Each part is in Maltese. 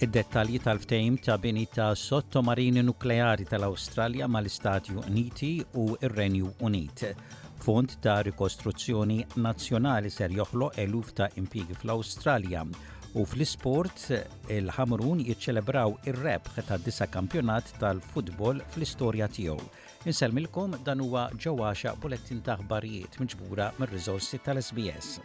id-dettalji tal-ftehim ta' bini ta' sottomarini nukleari tal-Awstralja mal-Istati Uniti u r-Renju Unit. Fond ta' rikostruzzjoni nazzjonali ser joħloq eluf ta' impjiegi fl-Awstralja U fl-isport, il-Ħamrun jiċċelebraw ir-rebħ tad-disa' kampjonat tal-futbol fl-istorja tiegħu. Insellmilkom dan huwa Ġo Għaxaq Bulettin ta' Aħbarijiet miġbura mir-riżorsi tal-SBS.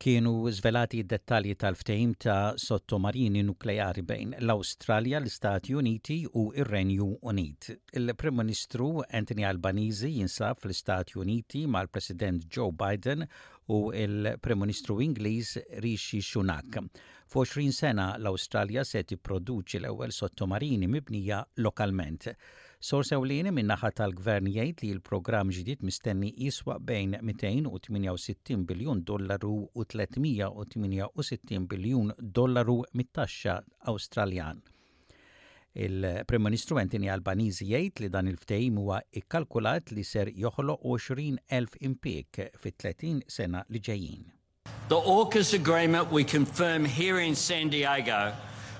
Kienu żvelati d-dettalji tal-ftehim ta' sottomarini nukleari bejn l-Awstralja, l-Istati Uniti u r-Renju Unit. Il-Prim Ministru Anthony Albanese jinsab fl-Istati Uniti mal-President Joe Biden u l-Prim Ministru Ingliż Rishi Sunak. F'għoxrin sena, l-Awstralja se tipproduċi l-ewwel sottomarini mibnija lokalment. Sors ewlieni min-naħa tal-Gvern jgħid li l-programm ġdid mistenni jiswa bejn 268 biljun dollaru u 368 biljun dollaru mit-taxxa Awstraljan. Il-Prim Ministru Anthony Albanese jgħid li dan il-ftehim huwa kkalkulat li ser joħloq 20,000 impieg fit-30 sena li ġejjin. The AUKUS agreement we confirm here in San Diego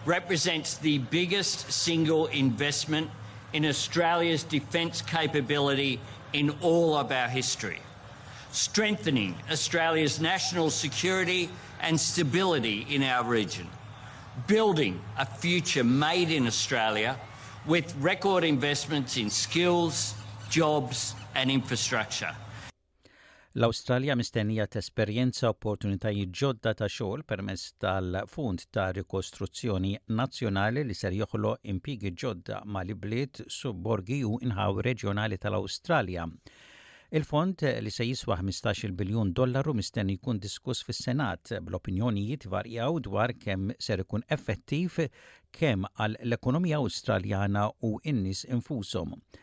represents the biggest single investment in Australia's defence capability in all of our history, strengthening Australia's national security and stability in our region, building a future made in Australia with record investments in skills, jobs and infrastructure. L-Awstralja mistennija tesperjenza opportunitajiet ġodda ta' xogħol permezz tal-Fond ta' Rikostruzzjoni Nazzjonali li ser joħloq impjiegi ġodda mal-ibliet, subborgi u inħawi reġjonali tal-Awstralja. Il-fond, li se jiswa 15-il biljun dollaru mistenni jkun diskuss fis-Senat, bl-opinjonijiet ivarjaw dwar kemm ser ikun effettiv kemm għall-ekonomija Awstraljana u n-nies infushom.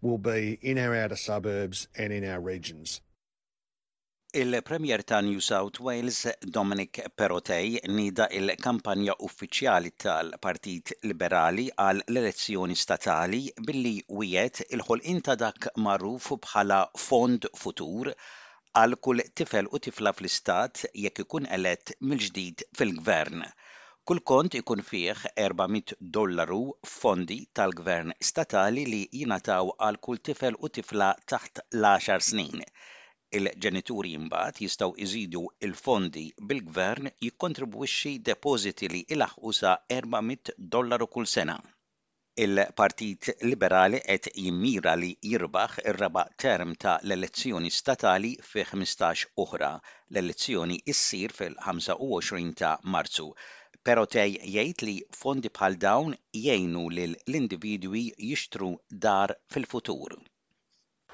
will be in our outer suburbs and in our regions. Il-Premier ta' New South Wales, Dominic Perrottet, nieda l-kampanja uffiċjali tal-Partit Liberali għal l-elezzjoni statali billi wiegħed il-ħolqien ta' dak magħruf bħala Fond Futur għal kull tifel u tifla fl-Istat jekk ikun elett mill-ġdid fil-Gvern. Kull kont ikun fih erba' mitt dollaru f'fondi tal-Gvern Statali li jingħataw għal kull tifel u tifla taħt l-għaxar snin. Il-ġenituri imbagħad jistgħu jżidu l-fondi bil-Gvern jikkontribwixxi depożiti li ilaħħqu sa erba' mitt dollaru kull sena. Il-Partit Liberali qed jimmira li jirbaħ ir-raba' term ta' l-elezzjoni statali fi ħmistax oħra. L-elezzjoni ssir fil-25 ta' Marzu. Perotei jgħid li fondi bħal dawn jgħinu lil l-individwi jixtru dar fil-futur.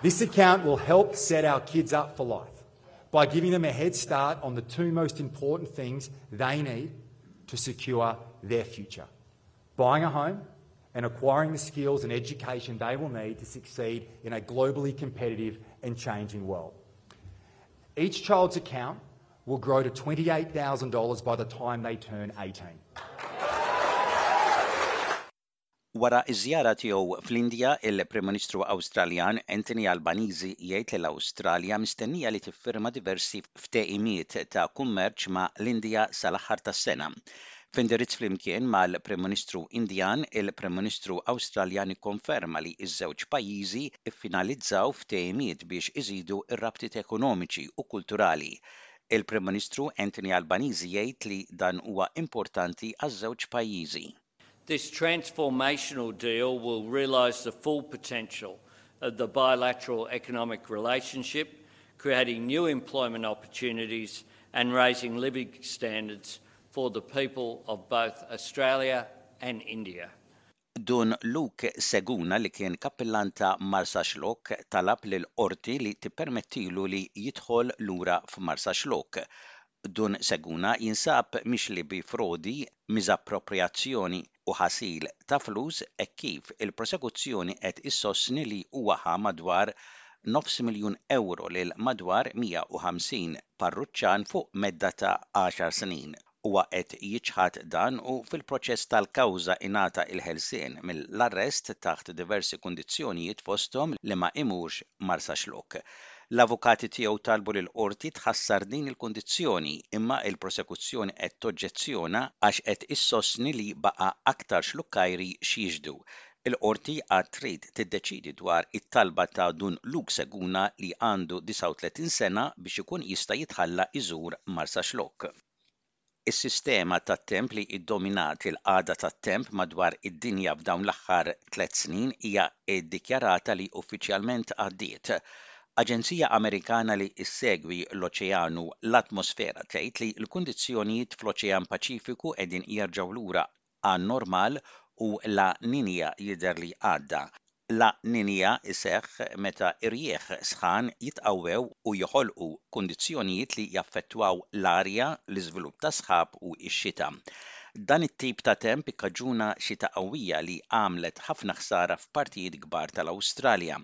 This account will help set our kids up for life by giving them a head start on the two most important things they need to secure their future buying a home and acquiring the skills and education they will need to succeed in a globally competitive and changing world. Each child's account will grow to $28,000 by the time they turn 18. Wara ż-żjara tiegħu fl-Indja, il-Prim Ministru Awstraljan, Anthony Albanese jgħid li l-Awstralja mistennija li tiffirma diversi ftehimiet ta' kummerċ ma' l-Indja sal-aħħar tas-sena. F'indirizz flimkien mal-Prim Ministru Indjan, il-Prim Ministru Awstraljan ikkonferma li ż-żewġ pajjiżi ffinalizzaw ftehimiet biex iżidu r-rabtiet ekonomiċi u kulturali. Il-Prim Ministru Anthony Albanese jgħid li dan huwa importanti għaż-żewġ pajjiżi. This transformational deal will realise the full potential of the bilateral economic relationship, creating new employment opportunities and raising living standards for the people of both Australia and India. Dun Luke Seguna li kien kappillan ta' Marsaxlokk talab lill-Qorti li tippermettilu li jidħol lura f'Marsaxlokk. Dun Seguna jinsab mixli bi frodi, miżapproprjazzjoni u ħasil ta' flus hekk kif il-prosekuzzjoni qed issostni li huwa ħa madwar nofs miljun ewro lil madwar 150 parruċċan fuq medda ta' għaxar snin. Huwa qed jiċħad dan u fil-proċess tal-kawża ingħata il-ħelsien mill-arrest taħt diversi kundizzjonijiet fosthom li ma imurx Marsaxlokk. L-avukati tiegħu talbu lill-Qorti tħassar din il-kundizzjoni, imma il-Prosekuzzjoni qed toġġezzjona għax qed issostni li baqa' aktar xlukkajri x'jixhdu. Il-Qorti għad trid tiddeċiedi dwar it-talba ta' Dun Luke Seguna li għandu 39 sena biex ikun jista' jitħalla jżur Marsaxlokk. Is-sistema tat-temp li ddominat il-qagħda tat-temp madwar id-dinja f'dawn l-aħħar tliet snin hija ddikjarata li uffiċjalment għaddiet. Aġenzija Amerikana li ssegwi l-oċeanu, l-atmosfera, tgħid li l-kundizzjonijiet fl-Oċean Paċifiku qegħdin jerġgħu lura A normal u La Niña jidher li għadda. La Niña iseħħ meta irjieħ sħan jitqawwew u joħolqu kundizzjonijiet li jaffettwaw l-arja, l-iżvilupp tas-sħab u x-xita. Dan it-tip ta' temp ikkaġuna xita qawwija li għamlet ħafna ħsara f'partijiet kbar tal-Awstralja.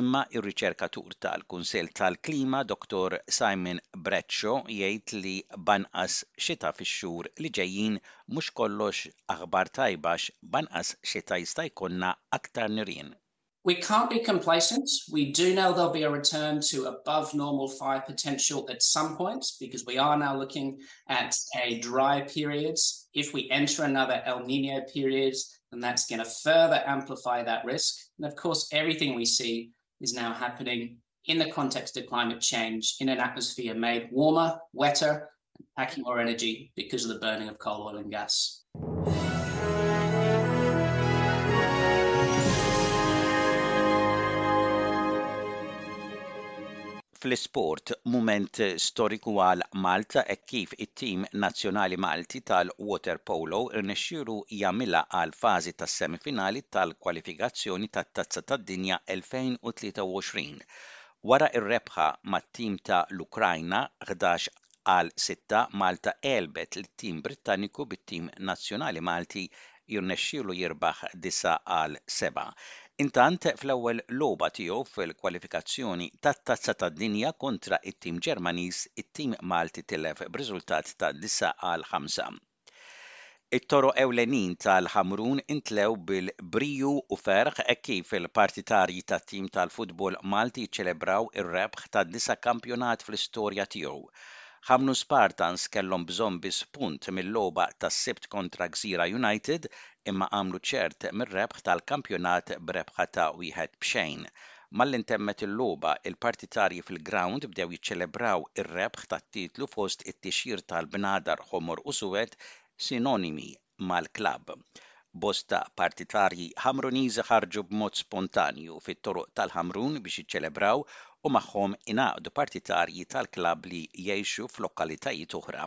Imma r-riċerkatur tal-Kunsill tal-Klima Dottor Simon Bradshaw jgħid li b'anqas xita fix-xhur li ġejjin mhux kollox aħbar tajba għax b'anqas xita jista' jkollna aktar nirien. We can't be complacent, we do know there'll be a return to above normal fire potential at some point because we are now looking at a dry period, if we enter another El Nino period then that's going to further amplify that risk. And of course, everything we see is now happening in the context of climate change in an atmosphere made warmer, wetter, and packing more energy because of the burning of coal, oil, and gas. fl-isport, mument storiku għal Malta hekk kif it-tim nazzjonali Malti tal-waterpolo rnexxielu jagħmilha għall-fażi tas-semifinali tal-kwalifikazzjoni tat-Tazza tad-Dinja 2023 wara r-rebħa mat-tim ta' l-Ukrajna 11 Għal sitta, Malta għelbet lit-tim Brittanniku bit-tim nazzjonali Malti jirnexxielu jirbaħ disa' għal sebgħa. Intant, fl-ewwel logħba tiegħu fil-kwalifikazzjoni tat-Tazza tad-Dinja kontra t-tim Ġermaniż, it-tim Malti tilef b'riżultat ta' disa' għal ħamsa. It-toroq ewlenin tal-Ħamrun intlew bil-briju u ferħ hekk kif il-partitarji tat-tim tal-futbol Malti ċċelebraw ir-rebħ tad-disa' kampjonat fl-istorja tiegħu. Ħamrun Spartans kellhom bżonn biss punt mil-logħba tas-Sibt kontra Gżira United imma għamlu ċert mir-rebħ tal-kampjonat b'rebħa ta' wieħed b'xejn Malli ntemmet il-logħba, il-partitarji fil-grawnd bdew jiċċelebraw ir-rebħ tat-titlu fost it-tixjir tal-bnadar ħomor u suwed sinonimi mal-klabb. Bosta partitarji Ħamruniżi ħarġu b'mod spontanju fit-toroq tal-Ħamrun biex jiċċelebraw u magħhom ingħaqdu partitarji tal-klabb li jgħixu f'lokalitajiet oħra.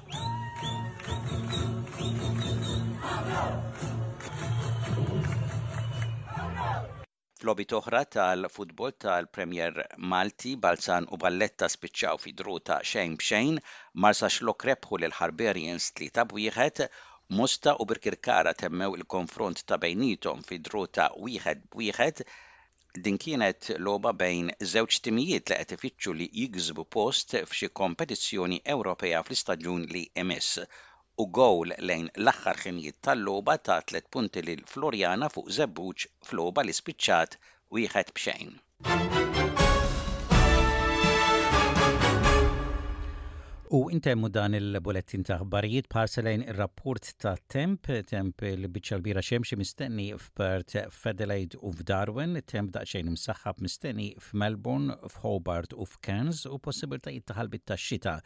F'logħbi toħra tal-futbol tal-Premier Malti, Balzan u Valletta spiċċaw fi draw ta' xejn b'xejn, Marsaxlokk rebħu lil Harbarians 3 b'wieħed, Mosta u Birkirkara temmew il-konfront ta' bejniethom fi draw ta' wieħed b'wieħed, Din kienet logħba bejn żewġ timijiet li qed ifittxu li jiksbu post f'xi kompetizzjoni Ewropea fl-istaġun li jmiss u gowl lejn l-aħħar ħinijiet tal-logħba ta tliet punti lil Floriana fuq Żebbuġ f'logħba li spiċċat wieħed b'xejn. U intemmu dan il-bulettin ta' ħbarijiet bħarsa lejn ir-rapport ta' temp, temp li biċċa l-bira xemxi mistenni f'Perth, f'Adelaide u f'Darwin, temp daqsxejn imsaħħab mistenni f'Melbourne, f'Hobart u f'Cairns u possibiltajiet ta' ħalbit tax-xita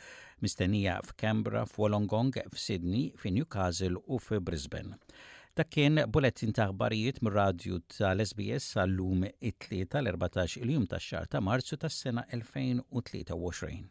mistennija f'Canberra, f'Wolongong, f'Sydney, fi Newcastle u fi Brisbane. Dak kien bulettin ta' aħbarijiet mir-radju tal-SBS għal lum it-tlieta l-14 il-jum tax-xahar ta' Marzu tas-sena 2023.